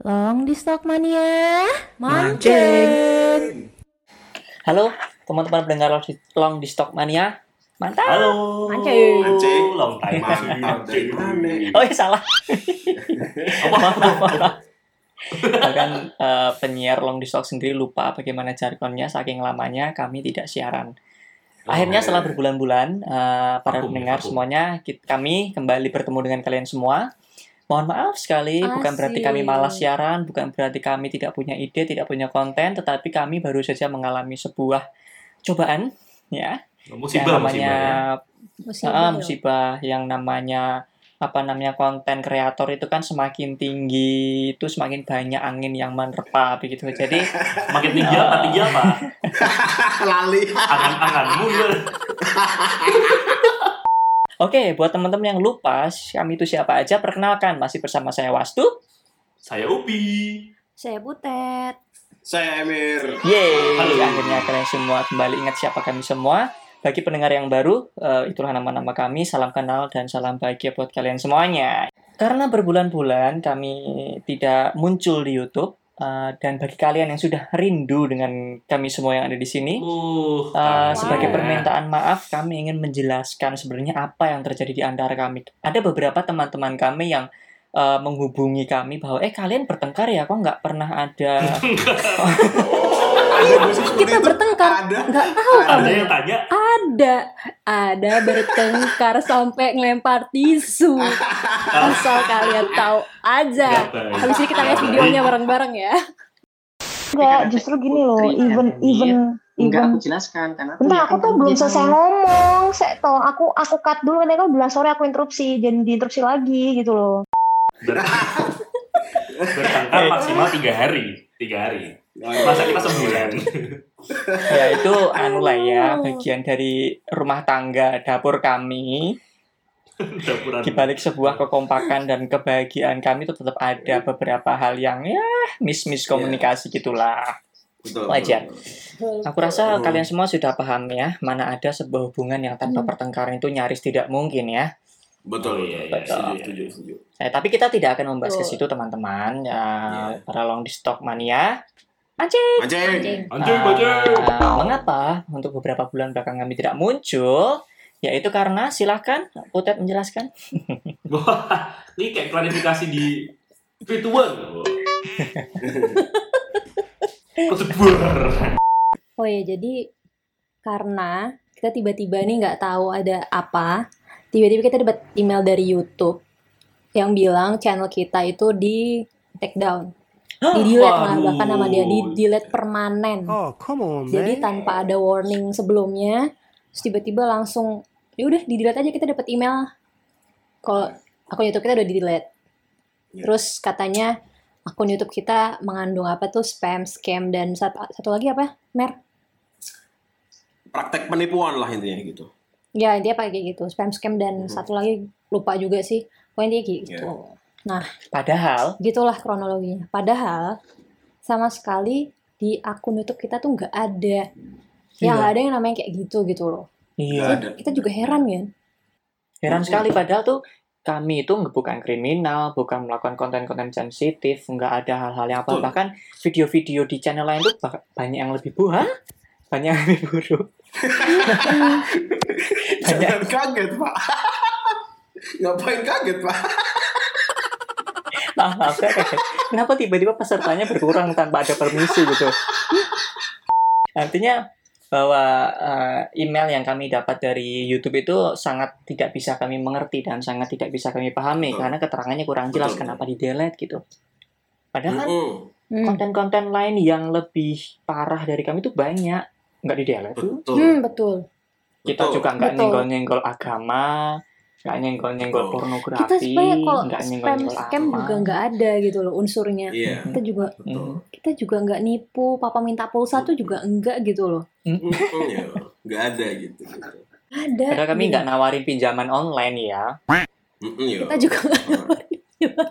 Long di Stock Mania Mancing. Halo, teman-teman pendengar Long di, Long di Stock Mania. Mantap. Halo. Mancing. Mancing. Long time Mancing. Oh iya salah. Apa? Bahkan eh, penyiar Long di Stock sendiri lupa bagaimana jargonnya saking lamanya kami tidak siaran. Akhirnya setelah berbulan-bulan eh, para Vakum, pendengar vakum. semuanya kit- kami kembali bertemu dengan kalian semua. Mohon maaf sekali, bukan berarti kami Asik. malas siaran, bukan berarti kami tidak punya ide, tidak punya konten, tetapi kami baru saja mengalami sebuah cobaan, ya, Musibah, yang namanya musibah ya. Ah, musibah yang namanya apa namanya konten kreator itu kan semakin tinggi itu semakin banyak angin yang menerpa begitu jadi Makin tinggi apa? Tinggi apa? Lali. Angan-anganmu ya. oke buat teman-teman yang lupa kami itu siapa aja perkenalkan masih bersama saya Wastu Saya Upi. Saya Butet Saya Emir. yeay Halo. akhirnya kalian semua kembali ingat siapa kami semua bagi pendengar yang baru eh, itulah nama-nama kami salam kenal dan salam bahagia buat kalian semuanya karena berbulan-bulan kami tidak muncul di YouTube eh, dan bagi kalian yang sudah rindu dengan kami semua yang ada di sini Uh, Uh, sebagai permintaan maaf, kami ingin menjelaskan sebenarnya apa yang terjadi di antara kami. Ada beberapa teman-teman kami yang uh, menghubungi kami bahwa, eh kalian bertengkar ya, kok nggak pernah ada. Seperti Kita itu? bertengkar Ada. Nggak tahu Ada kamu yang tanya, Ada Ada bertengkar sampai ngelempar tisu Asal kalian tahu aja. Habis ini kita lihat videonya bareng-bareng ya Enggak, justru gini loh, even even Enggak, even aku jelaskan karena aku Bentar, aku tuh belum selesai ngomong. Saya toh aku aku cut dulu nanti aku bilang sorry aku interupsi, jangan diinterupsi lagi gitu loh. ber- bertengkar maksimal tiga hari. Tiga hari. Masa kita sebulan? ya itu anu lah ya, bagian dari rumah tangga dapur kami. Dapuran. Di balik sebuah kekompakan dan kebahagiaan kami itu tetap ada beberapa hal yang ya miss-miss komunikasi gitulah. Betul. Wajar. betul. Aku rasa Hmm. kalian semua sudah paham ya, mana ada sebuah hubungan yang tanpa Hmm. pertengkaran itu nyaris tidak mungkin ya. Betul. Iya, iya, Betul. Setuju, iya. setuju, setuju. Eh, tapi kita tidak akan membahas ke Betul. situ teman-teman. Ya, Iya. para long di stock mania. Mancing. Mancing. Anjing, anjing. Ah, mengapa untuk beberapa bulan belakang kami tidak muncul? Yaitu karena silahkan Putet menjelaskan. Wah, ini kayak klarifikasi di virtual. Kesebar. Oh ya jadi Karena kita tiba-tiba nih nggak tahu ada apa Tiba-tiba kita dapat email dari YouTube Yang bilang channel kita itu di take down di delete malah bahkan nama dia di delete permanen Oh, come on, Jadi man. tanpa ada warning sebelumnya, terus tiba-tiba langsung ya udah di delete aja kita dapat email. Kalau akun YouTube kita udah di delete. Ya. Terus katanya akun YouTube kita mengandung apa tuh spam, scam dan satu, satu lagi apa? Mer? Praktek penipuan lah intinya gitu. Ya intinya pakai kayak gitu, spam, scam dan Mhm. satu lagi lupa juga sih. Pokoknya dia kayak gitu. Padahal Gitulah kronologinya. Padahal sama sekali di akun YouTube kita tuh nggak ada. Ya Iya. nggak ada yang namanya kayak gitu gitu loh. iya, ada. Kita juga heran kan? heran Mhm. sekali padahal tuh kami itu bukan kriminal, bukan melakukan konten-konten sensitif, nggak ada hal-hal yang apa. Betul. Bahkan video-video di channel lain tuh banyak yang lebih buah, banyak yang lebih buruk. banyak Jangan kaget, Pak. Ngapain kaget, Pak? Maaf. Kenapa tiba-tiba pesertanya berkurang tanpa ada permisi gitu? Artinya bahwa eh, email yang kami dapat dari YouTube itu sangat tidak bisa kami mengerti dan sangat tidak bisa kami pahami karena keterangannya kurang jelas Betul, kenapa di delete gitu. Padahal kan Mm-mm. Hmm. konten-konten lain yang lebih parah dari kami itu banyak nggak di delete tuh. Betul. Hmm, betul. Kita Betul. juga nggak Betul. nyenggol-nyenggol agama, nggak nyenggol-nyenggol Betul. pornografi, Kita sebenarnya kalau nggak spam scam apa. juga nggak ada gitu loh unsurnya. Iya, Kita juga betul. kita juga nggak nipu, papa minta pulsa tuh juga enggak gitu loh. Mm-mm, ya. Nggak ada gitu. Ada. Padahal kami nggak nawarin pinjaman online ya. Mm-mm, ya. Kita juga nggak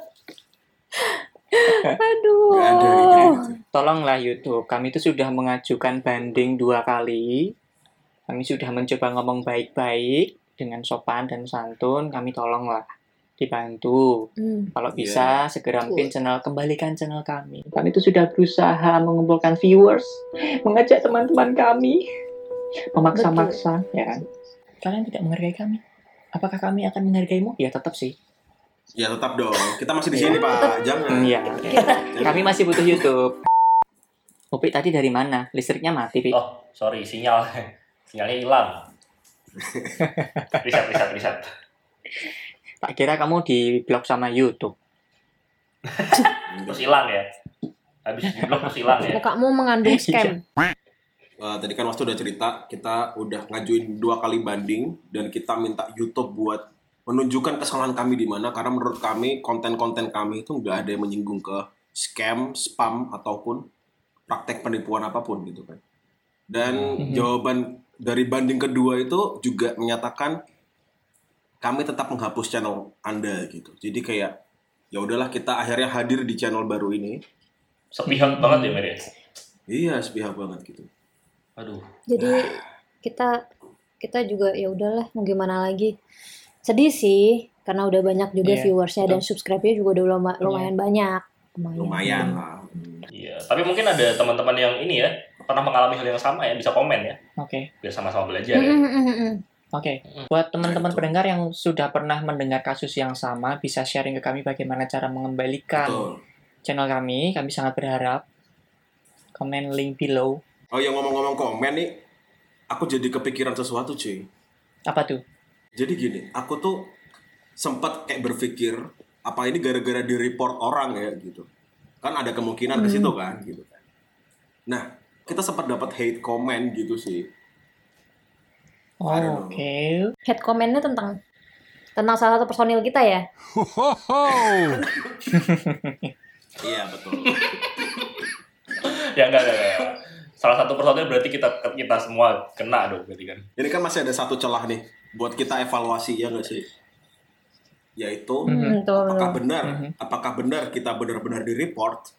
Aduh. Nggak ada gitu. Tolonglah YouTube, kami itu sudah mengajukan banding dua kali Kami sudah mencoba ngomong baik-baik dengan sopan dan santun. Kami tolonglah dibantu. Hmm. Kalau Iya. bisa segera mungkin channel kembalikan channel kami. Kami itu sudah berusaha mengumpulkan viewers, mengajak teman-teman kami, memaksa-maksa, ya kan? Kalian tidak menghargai kami. Apakah kami akan menghargaimu? Ya tetap sih. Ya tetap dong. Kita masih di sini, Pak. Jangan. Iya. Kami masih butuh YouTube. Upi tadi dari mana? Listriknya mati, Pi. Oh, sorry, sinyal. Sinyalnya hilang. riset, riset, riset. Tak kira kamu di blok sama YouTube. Terus hilang ya. Habis di blok terus hilang ya. Mukamu mengandung scam. Eh, tadi kan Wastu udah cerita, kita udah ngajuin dua kali banding dan kita minta YouTube buat menunjukkan kesalahan kami di mana karena menurut kami konten-konten kami itu nggak ada yang menyinggung ke scam, spam ataupun praktek penipuan apa pun gitu kan. Dan Mhm. jawaban dari banding kedua itu juga menyatakan kami tetap menghapus channel Anda gitu. Jadi kayak ya udahlah kita akhirnya hadir di channel baru ini. Sepihak banget ya, Mer ya? Iya, sepihak banget gitu. Aduh. Jadi kita kita juga ya udahlah mau gimana lagi. Sedih sih karena udah banyak juga Iya, viewersnya dan subscribe-nya juga udah luma- lumayan banyak. Lumayan. Lumayan lah. Iya, tapi mungkin ada teman-teman yang ini ya, pernah mengalami hal yang sama ya, bisa komen ya, Oke. biar sama-sama belajar Mm, ya. mm, mm, mm. Oke, buat teman-teman pendengar yang sudah pernah mendengar kasus yang sama, bisa sharing ke kami bagaimana cara mengembalikan Betul. channel kami. Kami sangat berharap. Komen link below. Oh yang ngomong-ngomong komen nih, aku jadi kepikiran sesuatu cuy. Apa tuh? Jadi gini, aku tuh sempat kayak berpikir apa ini gara-gara di report orang ya gitu. Kan ada kemungkinan ke situ kan gitu kan. Nah, kita sempat dapat hate comment gitu sih. Oh. Oke. Head comment-nya tentang tentang salah satu personil kita ya. Iya betul. Ya enggak, enggak, enggak. Salah satu personnya berarti kita kita semua kena dong berarti kan. Ini kan masih ada satu celah nih buat kita evaluasi ya nggak sih? Yaitu Mhm. Hmm, apakah benar Mhm. apakah benar kita benar-benar di report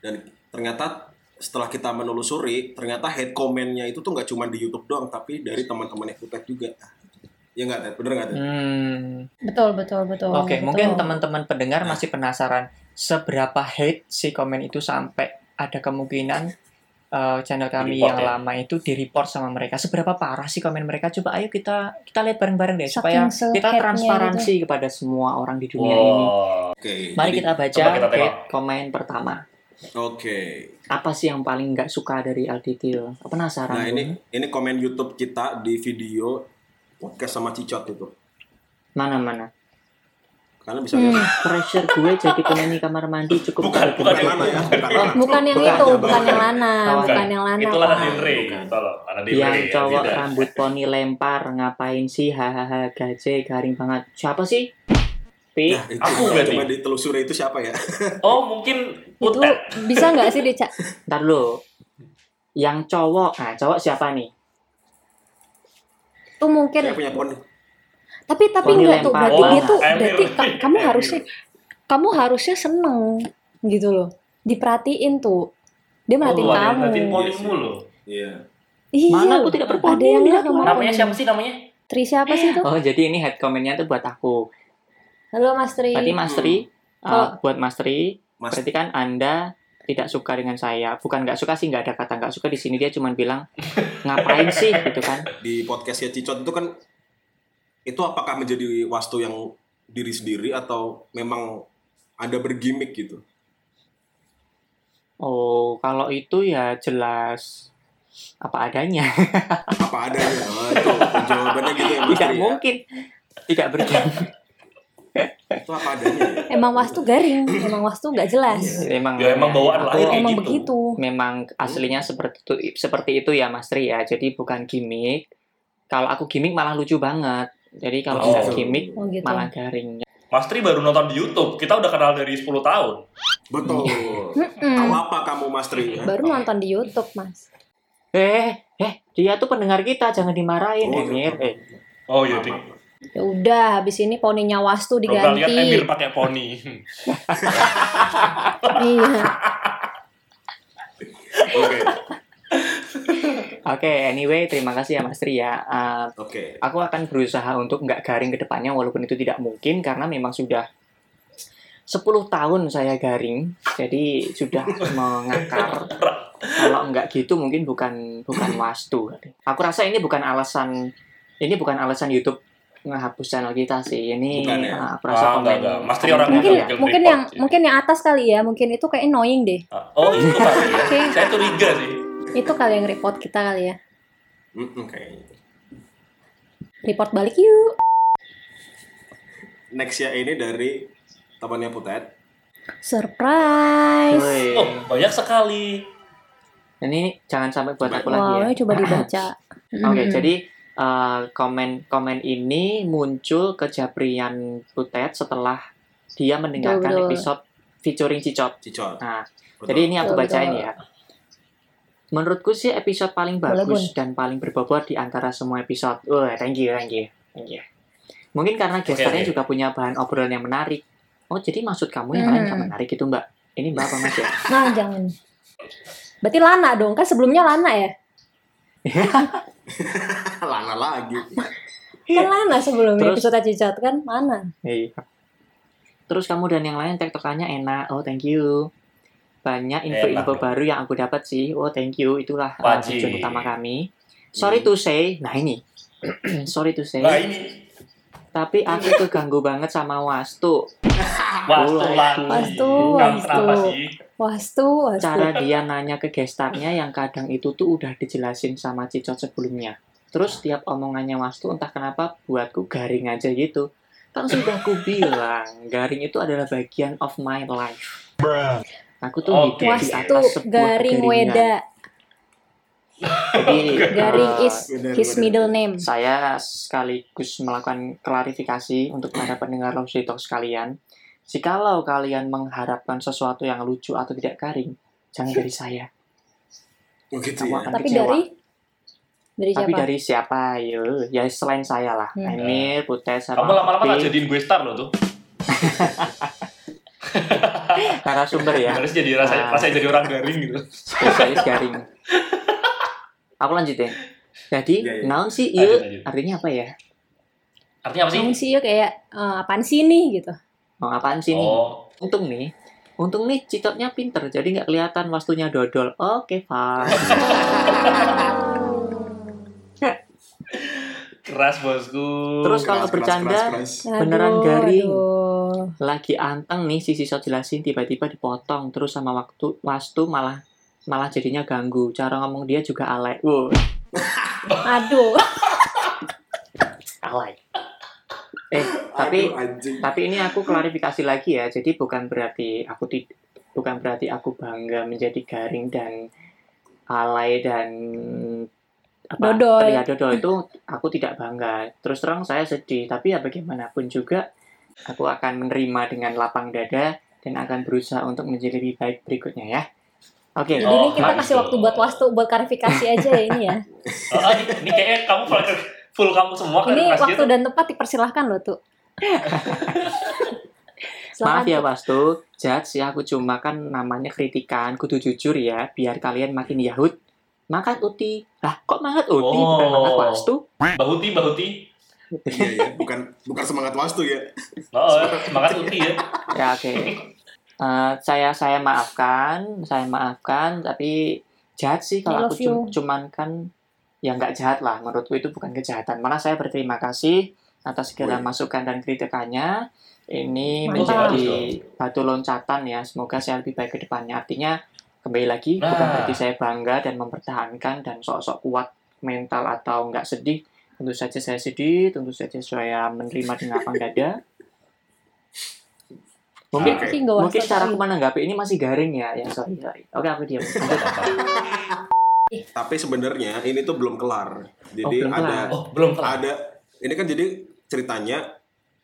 dan ternyata setelah kita menelusuri ternyata head comment-nya itu tuh nggak cuma di YouTube doang tapi dari teman-teman Ekutek juga ya nggak Ted? bener nggak Ted? Hmm. Betul, betul, betul. Oke, betul. mungkin teman-teman pendengar masih penasaran seberapa hate si komen itu sampai ada kemungkinan uh, channel kami Di-report yang ya? lama itu di report sama mereka. Seberapa parah sih komen mereka? Coba ayo kita kita lihat bareng-bareng deh Saking supaya kita se-hate-nya transparansi kepada semua orang di dunia ini. Wow. Oke Mari jadi- kita baca kita hate komen pertama. Oke Apa sih yang paling nggak suka dari Alditil? Penasaran. nah Bung? ini ini komen YouTube kita di video podcast sama Cicot itu mana mana? kalian bisa Hmm. lihat Pressure gue jadi penyanyi kamar mandi cukup Bukan, bukan gue yang mana ya bukan Oh. Bukan yang Bukan, itu, bukan. bukan yang Lana, Bukan. bukan yang Lana. Itu Pak. Lana Del Rey, Bukan. tolong. Lana Del yang ya, cowok rambut poni lempar ngapain sih hahaha gaje garing banget siapa sih Pi Nah, itu Aku yang berarti. coba ditelusuri itu siapa ya? Oh, mungkin Itu bisa nggak sih Deca? ntar dulu. Yang cowok. Nah cowok siapa nih? Tuh mungkin saya punya poni. Tapi tapi Poni enggak tuh berarti Oh, dia tuh Emir. berarti ka- kamu harusnya kamu harusnya seneng gitu loh. Diperhatiin tuh. Dia merhatiin Oh, ada yang kamu. merhatiin ponimu loh. iya. Iya. Mana aku tidak ada berponi, yang lihat nomor Namanya siapa sih namanya? Tri siapa sih tuh oh jadi ini head commentnya tuh buat aku halo Mas Tri. Berarti Mas Tri uh, Oh. buat Mas Tri Mas berarti kan anda tidak suka dengan saya. Bukan nggak suka sih nggak ada kata nggak suka. Di sini dia cuma bilang ngapain sih? gitu kan. Di podcastnya Cicot itu kan itu apakah menjadi wastu yang diri sendiri atau memang ada bergimmick gitu? Oh kalau itu ya jelas apa adanya. Apa adanya? Oh, itu jawabannya gitu ya Mas tidak Tri, ya? mungkin. Tidak berjalan itu apa adanya ya? emang wastu garing emang wastu nggak jelas. Emang Ya, emang bawaan lahir kayak emang gitu. begitu. Memang aslinya seperti itu seperti itu ya Mas Tri ya. Jadi bukan gimmick. Kalau aku gimmick malah lucu banget. Jadi kalau Oh. nggak gimmick oh gitu. malah garing. Mas Tri baru nonton di YouTube. Kita udah kenal dari 10 tahun. betul. Tahu apa kamu Mas Tri ya? baru nonton di YouTube Mas. Eh eh dia tuh pendengar kita. Jangan dimarahin Oh, Emir. eh. Oh iya, Dik. Ya udah habis ini poninya wastu Pernah lihat diganti Emir pakai poni. iya oke Oke, anyway, terima kasih ya Mas Tri ya. Uh, Oke. aku akan berusaha untuk nggak garing ke depannya walaupun itu tidak mungkin karena memang sudah 10 tahun saya garing jadi sudah mengakar kalau nggak gitu mungkin bukan bukan wastu aku rasa ini bukan alasan ini bukan alasan YouTube ngehapus channel kita sih ini Bukan ya? uh, aku rasa Ah, enggak, enggak. Mas Tri orang Mungkin Yang mungkin report yang sih. mungkin yang atas kali ya, mungkin itu kayak annoying deh. Oh itu kali ya. Oke. Saya curiga sih. Itu kali yang report kita kali ya. Kayaknya. Report balik yuk. Next ya ini dari temannya Putet. Surprise. Oh banyak sekali. ini jangan sampai buat aku Wow, lagi ya coba dibaca. Oke, Mm. jadi uh, komen komen ini muncul ke Japrian Putet setelah dia mendengarkan Betul, betul. episode featuring Cicot. Cicot. Nah, Betul. jadi ini aku Betul, bacain betul. ya. Menurutku sih episode paling bagus dan paling berbobot di antara semua episode. Wah, thank you, thank you, thank you. Mungkin karena gesternya oke. juga punya bahan obrolan yang menarik. Oh, jadi maksud kamu yang lain Hmm. nggak menarik itu, Mbak? Ini Mbak apa Mas ya? Nah, jangan. Berarti Lana dong, kan sebelumnya Lana ya? Lana lagi. Kan Lana sebelumnya Terus- episode Cicat kan Lana. Iya. Terus kamu dan yang lain tektokannya enak. Oh, thank you. Banyak info-info Enak baru yang aku dapat sih. Oh, thank you. Itulah uh, Wajib. tujuan utama kami. Sorry to say, nah ini. Sorry to say, Nah ini tapi aku keganggu banget sama Wastu. wastu lagi. Wastu, wastu. sih? Wastu, wastu. Cara dia nanya ke gestarnya yang kadang itu tuh udah dijelasin sama Cicot sebelumnya. Terus tiap omongannya Wastu entah kenapa buatku garing aja gitu. Kan sudah aku bilang, garing itu adalah bagian of my life. Aku tuh Oke. hidup di Wastu, atas sebuah garing weda. Jadi, Garing is benar, his middle name. saya sekaligus melakukan klarifikasi untuk para pendengar Love Story Talk sekalian. Jikalau kalian mengharapkan sesuatu yang lucu atau tidak garing, jangan dari saya. Oh gitu Kamu ya. akan Tapi kecewa. dari dari Tapi siapa? dari siapa? Yo, ya selain saya lah. Hmm. Emir, Putes, sama Kamu lama-lama tak jadiin gue star loh tuh. narasumber ya. Harus jadi rasanya, Ah. rasanya jadi orang garing gitu. Spesialis garing. Aku lanjutin. Jadi, Iya, iya. naon sih iya artinya apa ya? Artinya apa sih? Kamu sih ya kayak eh, apaan sih nih gitu. Mau apaan sih nih? Oh, Untung nih, untung nih cicotnya pinter, jadi nggak kelihatan wastunya dodol. Oke, fine. keras bosku. Terus kalau Keras, keras, bercanda, keras, keras. Beneran Aduh, garing. aduh. lagi anteng nih si siswa jelasin tiba-tiba dipotong terus sama waktu wastu malah malah jadinya ganggu. Cara ngomong dia juga alay. Wow. Aduh. alay. Eh tapi Aduh, anjing. tapi ini aku klarifikasi lagi ya. Jadi bukan berarti aku tidak bukan berarti aku bangga menjadi garing dan alay dan apa Dodol. ya dodol itu aku tidak bangga. Terus terang saya sedih. Tapi ya bagaimanapun juga aku akan menerima dengan lapang dada dan akan berusaha untuk menjadi lebih baik berikutnya ya oke Jadi ini Oh, kita gitu. kasih waktu buat wastu buat klarifikasi aja ya ini ya. Oh, oh, ini, ini kayaknya kamu full, full kamu semua kan Ini waktu gitu. dan tempat dipersilahkan loh tuh. Maaf ya Tuh. Wastu, judge ya aku cuma kan namanya kritikan, kudu jujur ya, biar kalian makin yahut. Makan uti. Lah, kok mangat uti bukan Oh. mangat Wastu? Bahuti, bahuti. Iya ya, bukan bukan semangat wastu ya. Oh, semangat uti ya. Ya oke. Eh, saya saya maafkan, saya maafkan, tapi jahat sih kalau aku cum- you. cuman kan ya nggak jahat lah. Menurutku itu bukan kejahatan. Malah saya berterima kasih atas segala Wih. masukan dan kritikannya. Ini Mantap. menjadi batu loncatan ya. Semoga saya lebih baik ke depannya. Artinya kembali lagi bukan Nah. berarti saya bangga dan mempertahankan dan sok-sok kuat mental atau nggak sedih. Tentu saja saya sedih, tentu saja saya menerima dengan lapang dada. Mungkin Oke. Tapi nggak Mungkin cara aku menanggapi ini masih garing ya. Ya sorry, sorry. Oke, aku diam. Tapi sebenarnya ini tuh belum kelar. Jadi Oh, belum ada kelar. Oh, belum kelar. ada ini kan jadi ceritanya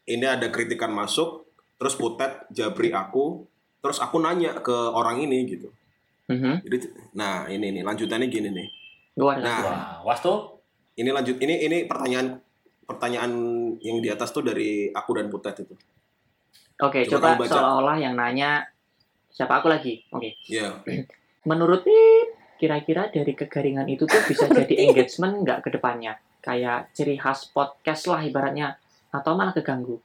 ini ada kritikan masuk terus putet jabri aku terus aku nanya ke orang ini gitu. Mhm. Jadi nah ini nih lanjutannya gini nih. Luar Nah, Wah, wastu. ini lanjut ini ini pertanyaan pertanyaan yang di atas tuh dari aku dan putet itu. Oke, coba coba baca. seolah-olah yang nanya siapa aku lagi. Oke. Ya. Menurut Pip, kira-kira dari kegaringan itu tuh bisa jadi engagement nggak ke depannya? Kayak ciri khas podcast lah ibaratnya. Atau malah keganggu?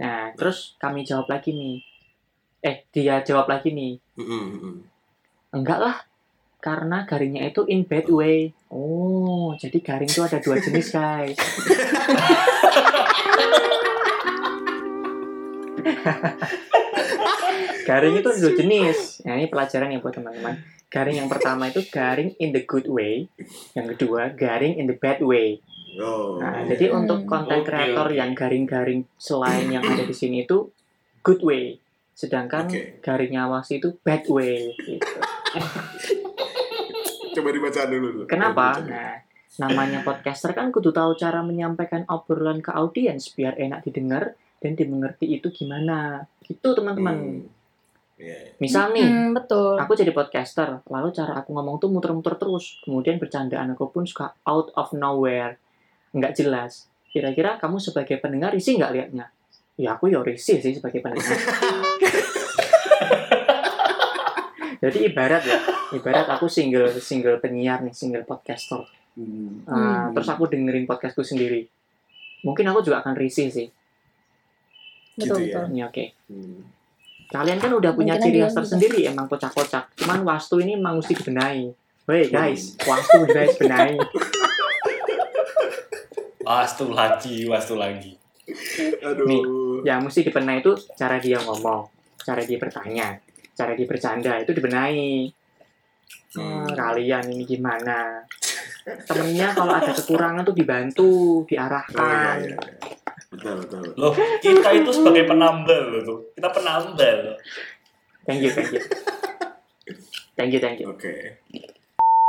Nah, terus kami jawab lagi nih. Eh, dia jawab lagi nih. Enggak lah, karena garingnya itu in bad way. Oh, jadi garing itu ada dua jenis, guys. garing itu ada dua jenis. Nah, ini pelajaran ya buat teman-teman. Garing yang pertama itu garing in the good way. Yang kedua, garing in the bad way. Oh. Nah, jadi untuk Hmm. konten kreator yang garing-garing selain yang ada di sini itu good way. Sedangkan Oke. garingnya awas itu bad way. Gitu. Coba dibaca dulu. Kenapa? Dibaca. Nah, namanya podcaster kan kudu tahu cara menyampaikan obrolan ke audiens biar enak didengar dan dimengerti itu gimana. Gitu teman-teman. Hmm. Iya. Misal nih, Hmm, betul. aku jadi podcaster, lalu cara aku ngomong tuh muter-muter terus. Kemudian bercandaan aku pun suka out of nowhere. Nggak jelas. Kira-kira kamu sebagai pendengar risih nggak liatnya? Ya aku ya risih sih sebagai pendengar. Jadi ibarat ya, ibarat aku single single penyiar nih, single podcaster. Hmm. Uh, Hmm. Terus aku dengerin podcastku sendiri. Mungkin aku juga akan risih sih. Betul, Gitu ya. betul. Ini oke. Hmm. Kalian kan udah punya Mungkin ciri khas tersendiri, emang kocak-kocak. Cuman wastu ini emang mesti dibenahi. Woi guys, wastu guys benahi. Wastu lagi, wastu lagi. Aduh. Nih. Ya mesti dibenahi itu cara dia ngomong, cara dia bertanya, cara dia bercanda itu dibenahi. Hmm, Hmm. kalian ini gimana? Temennya kalau ada kekurangan tuh dibantu, Oh, iya, diarahkan. iya. Betul, betul. Loh, kita itu sebagai penambal loh tuh. Kita penambal. Thank you, thank you. Thank you, thank you. Oke.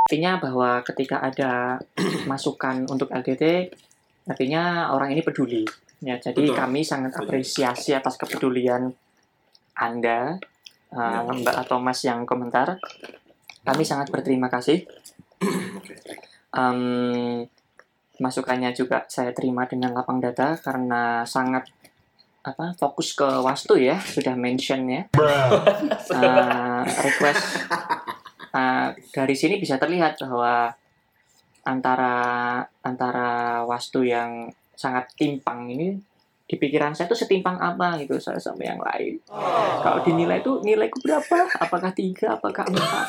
Artinya bahwa ketika ada masukan untuk LDT, artinya orang ini peduli. Ya, jadi Betul. kami sangat apresiasi atas kepedulian Anda, uh, Ya. Mbak atau Mas yang komentar. Kami sangat berterima kasih. Oke. Masukannya juga saya terima dengan lapang dada karena sangat apa fokus ke wastu ya sudah mention ya Eh, request Eh, dari sini bisa terlihat bahwa antara antara wastu yang sangat timpang ini di pikiran saya tuh setimpang apa gitu saya sama yang lain. Kalau dinilai tuh nilaiku berapa? Apakah tiga? Apakah empat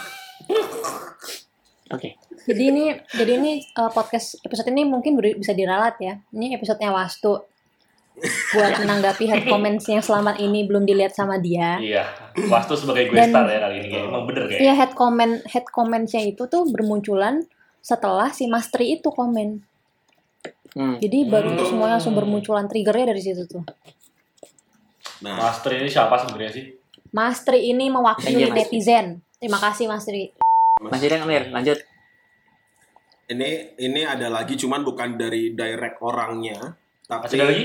oke Jadi ini jadi ini uh, podcast episode ini mungkin ber- bisa diralat ya. Ini episodenya Wastu. Buat menanggapi head comments yang selama ini belum dilihat sama dia. Iya, wastu sebagai gue Dan- star ya kali ini. Kayak, emang bener kayak. Iya head comment head comments-nya itu tuh bermunculan setelah si Mastri itu komen. Hmm. Jadi baru tuh Hmm. semuanya langsung bermunculan triggernya dari situ tuh. Nah, Master ini siapa sebenarnya sih? Mastri ini mewakili Mastri. netizen. Terima kasih Mastri. Masih ada ngelir lanjut ini ini ada lagi cuman bukan dari direct orangnya, tapi Masih ada lagi?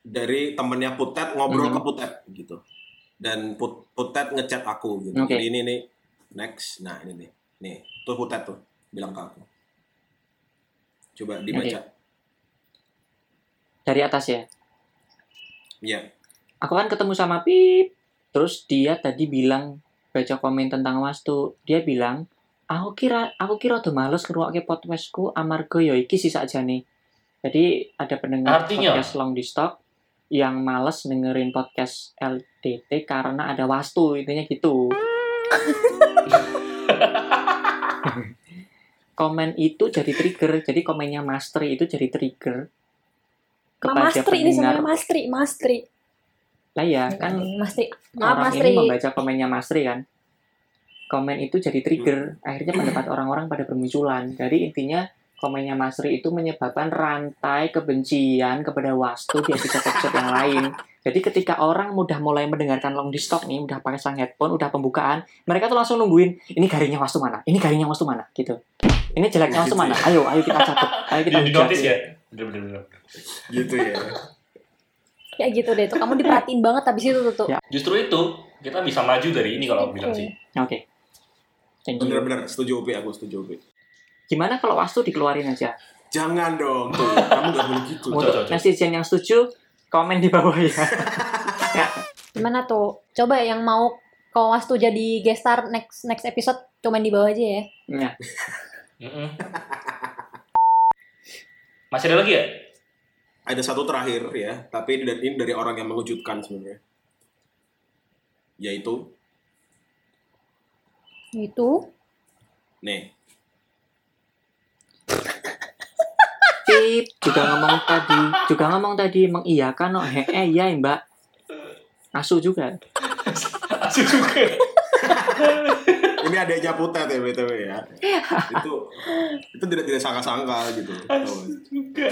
dari temennya Putet ngobrol Mhm. ke Putet gitu. Dan Put, Putet ngechat aku gitu. Jadi ini nih next. Nah, ini nih. Nih, tuh Putet tuh bilang ke aku. Coba dibaca. dari atas ya Iya. aku kan ketemu sama Pip terus dia tadi bilang baca komen tentang wastu dia bilang aku kira aku kira udah males ngrungokke podcastku amarga ya iki sih nih jadi ada pendengar Artinya? podcast long di stock yang males dengerin podcast LDT karena ada wastu intinya gitu komen itu jadi trigger jadi komennya Mastery itu jadi trigger Ma Mastri ini Mastri, Mastri. Lah ya kan Mastri. Maaf orang Mastri. ini membaca komennya Masri kan komen itu jadi trigger akhirnya pendapat orang-orang pada bermunculan jadi intinya komennya Masri itu menyebabkan rantai kebencian kepada Wastu di episode-episode yang lain jadi ketika orang mudah mulai mendengarkan long di stock nih udah pakai sang headphone udah pembukaan mereka tuh langsung nungguin ini garingnya Wastu mana ini garingnya Wastu mana gitu ini jeleknya Wastu mana ayo ayo kita catat ayo kita Di, di notice ya? Bener, bener, bener. Gitu ya. Ya gitu deh tuh. Kamu diperhatiin banget habis itu tuh. tuh. Ya. Justru itu, kita bisa maju dari ini kalau aku bilang sih. oke thank you Bener-bener setuju Upi, aku setuju Upi. gimana kalau Wastu dikeluarin aja Jangan dong, tuh. Kamu gak boleh gitu. Untuk netizen yang setuju komen di bawah ya Gimana tuh? Coba yang mau kalau Wastu jadi guest star next next episode cuman di bawah aja ya. Ya. Mm-mm. Masih ada lagi ya? Ada satu terakhir ya, tapi ini dari, ini dari orang yang mengejutkan sebenarnya. Yaitu, Itu nih, Cip juga ngomong tadi, juga ngomong tadi mengiyakan no he eh ya Mbak. Asu juga. Asu juga. ini adanya putet ya btw ya. itu itu tidak tidak sangka-sangka gitu. juga.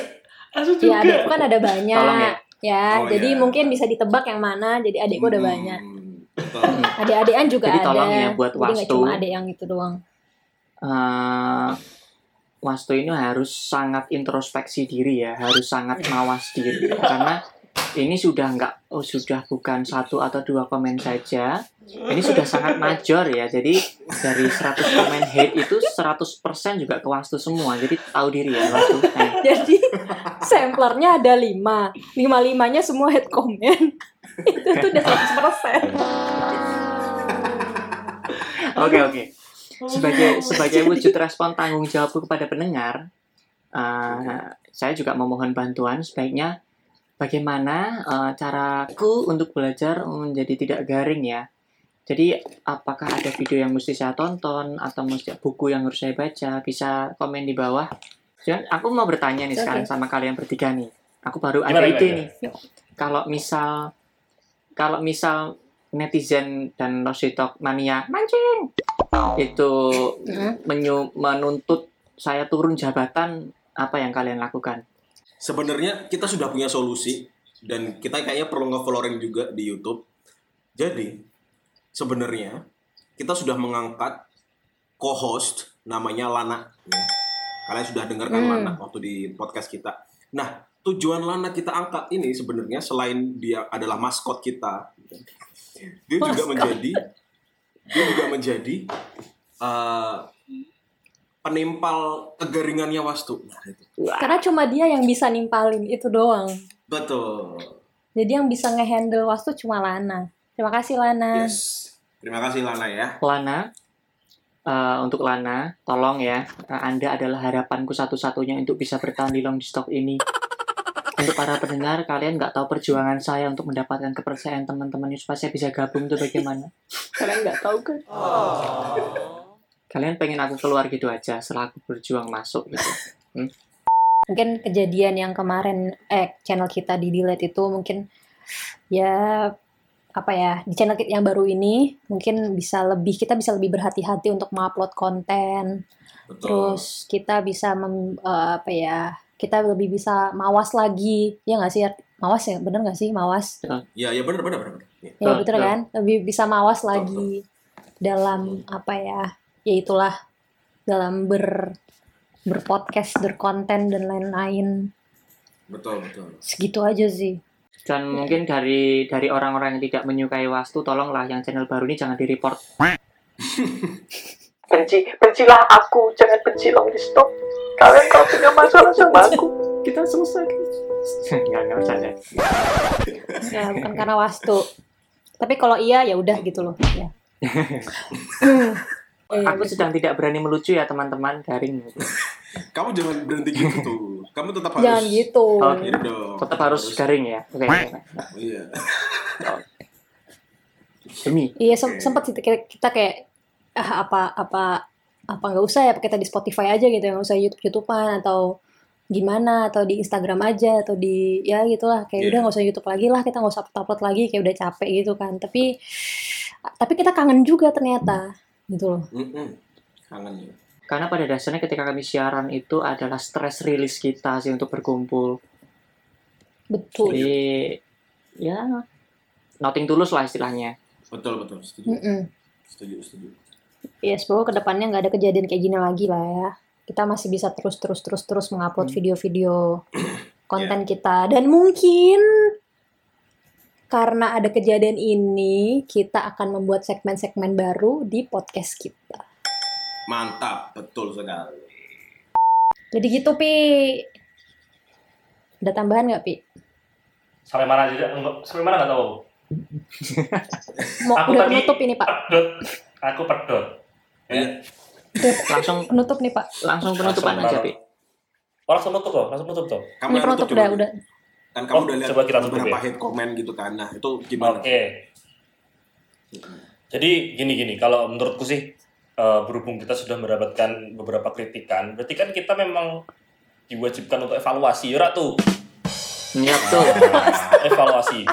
Asu ya juga. adikku kan ada banyak. Tolong ya. Ya, Oh, jadi ya. mungkin bisa ditebak yang mana. Jadi adikku udah Hmm, banyak. Adik-adikan juga Jadi ada. tolong ya buat Jadi Wastu. cuma adik yang itu doang. eh Wastu ini harus sangat introspeksi diri ya, harus sangat mawas diri karena ini sudah nggak, oh, sudah bukan satu atau dua komen saja, ini sudah sangat major ya. Jadi dari 100 komen hate itu 100% juga ke Wastu semua. Jadi tahu diri ya Wastu. Eh, Jadi samplernya ada lima, lima limanya semua head comment. itu tuh udah 100%. Oke oke. Sebagai sebagai wujud respon tanggung jawabku kepada pendengar, eh, saya juga memohon bantuan sebaiknya bagaimana eh, caraku untuk belajar menjadi tidak garing ya. Jadi apakah ada video yang mesti saya tonton atau mesti buku yang harus saya baca? Bisa komen di bawah. Dan aku mau bertanya nih Oke. sekarang sama kalian bertiga nih. Aku baru Gimana, ada ide gimana? nih. Kalau misal kalau misal netizen dan Rositok mania mancing itu menyu- menuntut saya turun jabatan apa yang kalian lakukan? Sebenarnya kita sudah punya solusi dan kita kayaknya perlu nge-following juga di YouTube. Jadi sebenarnya kita sudah mengangkat co-host namanya Lana. ya. Kalian sudah dengarkan Hmm. Lana waktu di podcast kita. Nah tujuan Lana kita angkat ini sebenarnya selain dia adalah maskot kita, dia juga Maskot. menjadi dia juga menjadi eh, penimpal kegaringannya Wastu. Nah, itu. Karena cuma dia yang bisa nimpalin itu doang. Betul. Jadi yang bisa ngehandle Wastu cuma Lana. Terima kasih Lana. Yes. Terima kasih Lana ya. Lana, eh, untuk Lana, tolong ya, eh, Anda adalah harapanku satu-satunya untuk bisa bertahan di long stock ini. Untuk para pendengar, kalian nggak tahu perjuangan saya untuk mendapatkan kepercayaan teman-teman supaya saya bisa gabung itu bagaimana? Kalian nggak tahu kan? Kalian pengen aku keluar gitu aja setelah aku berjuang masuk gitu. Mungkin kejadian yang kemarin eh channel kita di delete itu mungkin ya apa ya di channel kita yang baru ini mungkin bisa lebih kita bisa lebih berhati-hati untuk mengupload konten. Betul. terus kita bisa mem- eh, apa ya kita lebih bisa mawas lagi. Ya nggak sih mawas ya? Bener nggak sih? Mawas. Ya, ya benar benar benar. Ya. ya Betul, betul betul. kan? Lebih bisa mawas Betul, lagi dalam apa ya ya itulah dalam ber berpodcast berkonten dan lain-lain. Betul betul. segitu aja sih Dan mungkin dari dari orang-orang yang tidak menyukai Wastu, tolonglah yang channel baru ini jangan di-report. benci, bencilah aku, jangan benci long stop. Kalian kalau punya masalah sama aku, kita selesai. Enggak, enggak bercanda. ya bukan karena wastu tapi kalau iya ya udah gitu loh ya Eh, Aku sedang tidak berani melucu ya teman-teman, garing. Kamu jangan berhenti gitu tuh. Kamu tetap harus. jangan gitu Oh, Gitu dong. Tetap harus garing ya. Oke, oke. Iya. Demi. iya sem- sempet sih kita, kita kayak ah, apa apa apa nggak usah ya kita di Spotify aja gitu nggak usah YouTube YouTubean atau gimana atau di Instagram aja atau di ya gitulah kayak Iya. udah nggak usah YouTube lagi lah kita nggak usah upload upload lagi kayak udah capek gitu kan tapi tapi kita kangen juga ternyata gitu loh Mm-mm. Kangen ya. Karena pada dasarnya ketika kami siaran itu adalah stress release kita sih untuk berkumpul. betul Jadi ya nothing tulus lah istilahnya. Betul betul. Setuju. Mm-mm. Setuju setuju. ya semoga ke depannya nggak ada kejadian kayak gini lagi lah ya kita masih bisa terus terus terus terus mengupload Hmm. video-video konten kita dan mungkin karena ada kejadian ini kita akan membuat segmen-segmen baru di podcast kita Mantap, betul sekali. jadi gitu pi ada tambahan nggak pi Sampai mana aja? Enggak, sampai mana nggak tahu. Mau Aku udah tadi- penutup ini Pak. Pedot. Aku pedot. Ya. Langsung Penutup nih Pak. langsung penutupan Langsung aja. Pi. Oh, langsung tutup loh, langsung tutup tuh. Kamu Ini yang penutup nutup udah udah. Kan kamu Oh, udah lihat coba kita tutup beberapa ya. hate comment gitu kan. Nah, itu gimana? Oke. Jadi gini-gini, kalau menurutku sih eh, berhubung kita sudah mendapatkan beberapa kritikan, berarti kan kita memang diwajibkan untuk evaluasi, ya tuh. Iya tuh. Nah, evaluasi.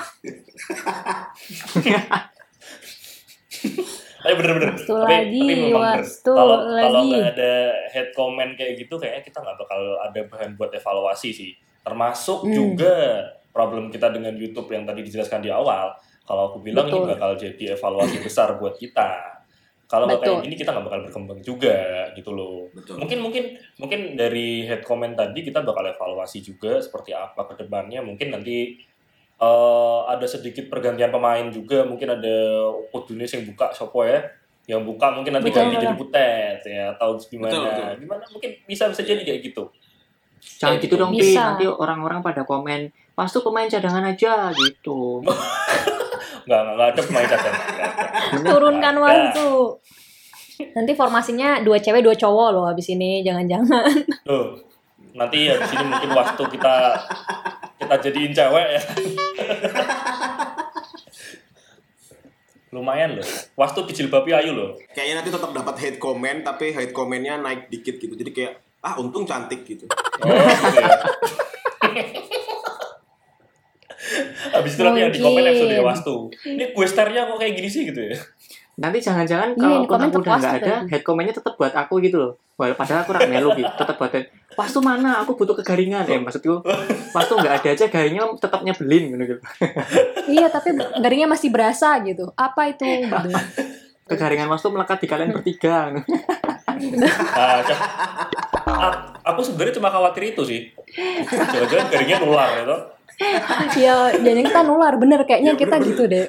Ayo bener-bener. Wastu lagi, memang bener. wastu kalau kalau lagi. nggak ada head comment kayak gitu, kayaknya kita nggak bakal ada bahan buat evaluasi sih. Termasuk Hmm. juga problem kita dengan YouTube yang tadi dijelaskan di awal. Kalau aku bilang Betul. ini bakal jadi evaluasi besar buat kita. Kalau nggak kayak gini kita nggak bakal berkembang juga gitu loh. Betul. Mungkin mungkin mungkin dari head comment tadi kita bakal evaluasi juga seperti apa ke depannya. Mungkin nanti eh, ada sedikit pergantian pemain juga. Mungkin ada Kudunis yang buka Sopo ya. Yang buka mungkin nanti ganti jadi Butet ya atau gimana. Betul, betul. Gimana mungkin bisa bisa jadi kayak gitu. Jangan gitu dong, Pi. Bisa. Nanti orang-orang pada komen, pas tuh pemain cadangan aja gitu. Nggak, nggak, nggak ada pemain cadangan. Turunkan waktu. Nanti formasinya dua cewek dua cowok loh habis ini jangan-jangan. Tuh, nanti ya di sini mungkin waktu kita kita jadiin cewek ya. Lumayan loh. Waktu dijilbabi ayu loh. Kayaknya nanti tetap dapat hate comment tapi hate commentnya naik dikit gitu. Jadi kayak ah untung cantik gitu. Oh, gitu ya. Habis itu nanti yang di komen episode Wastu. Ini gue starnya kok kayak gini sih gitu ya. Nanti jangan-jangan Iya, kalau aku udah nggak terpuas ada, head comment-nya tetap buat aku gitu loh. Walau padahal aku rak melu gitu, tetap buat pas tuh mana? Aku butuh kegaringan. Eh maksudku, pas tuh nggak ada aja garingnya tetap nyebelin gitu. iya, tapi garingnya masih berasa gitu. Apa itu? Gitu. Kegaringan mas tuh melekat di kalian bertiga. Nah, ca- a- aku sebenarnya cuma khawatir itu sih. Jangan-jangan garingnya nular gitu. ya, jangan kita nular. Bener kayaknya Ya, kita bener-bener. gitu deh.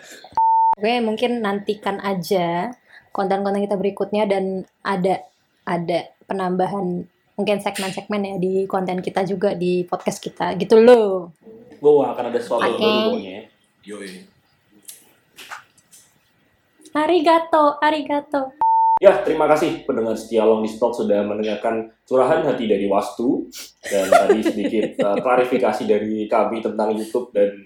Oke, mungkin nantikan aja konten-konten kita berikutnya dan ada ada penambahan mungkin segmen-segmen ya di konten kita juga di podcast kita gitu loh. Gue akan ada sesuatu baru pokoknya ya. Yoi. Arigato, arigato. Ya, terima kasih pendengar setia Long Stock sudah mendengarkan curahan hati dari Wastu dan tadi sedikit uh, klarifikasi dari kami tentang YouTube dan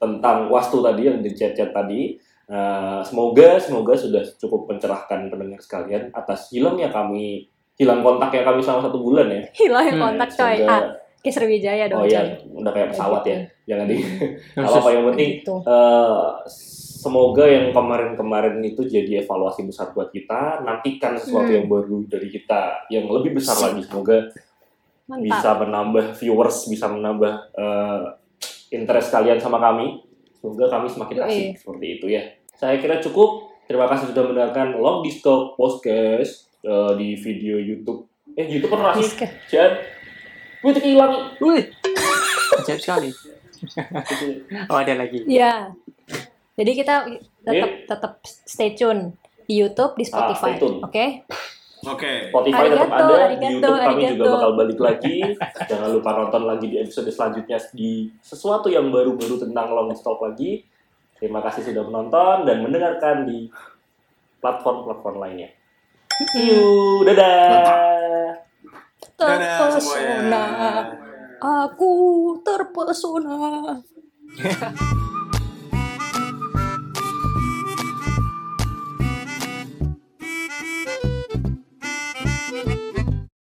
tentang Wastu tadi yang di chat-chat tadi. Uh, semoga semoga sudah cukup mencerahkan pendengar sekalian atas hilangnya kami hilang kontaknya kami selama satu bulan ya. Hilang Hmm, kontak coy. Semoga- Ah, kayak Sriwijaya dong oh coy. iya, udah kayak pesawat ya. Jangan di apa apa yang penting Gitu. Eh, semoga yang kemarin-kemarin itu jadi evaluasi besar buat kita. Nantikan sesuatu Hmm. yang baru dari kita, yang lebih besar lagi. Semoga Mantap. bisa menambah viewers, bisa menambah eh, interest kalian sama kami. Semoga kami semakin Yoi. asik seperti itu ya. Saya kira cukup. Terima kasih sudah mendengarkan Long Disco Podcast eh, di video YouTube. Eh, YouTube kan masih. Oke. Jan, gue hilang. Wih, ajaib sekali. Oh ada lagi. Iya. Jadi kita tetap tetap stay tune di YouTube, di Ah, Spotify. stay tune. Oke? Oke. Spotify tetap Arigato, ada, di arigato, YouTube kami juga arigato. bakal balik lagi. Jangan lupa nonton lagi di episode selanjutnya di sesuatu yang baru-baru tentang long stop lagi. Terima kasih sudah menonton dan mendengarkan di platform-platform lainnya. See you, dadah. Dadah semuanya. Aku terpesona.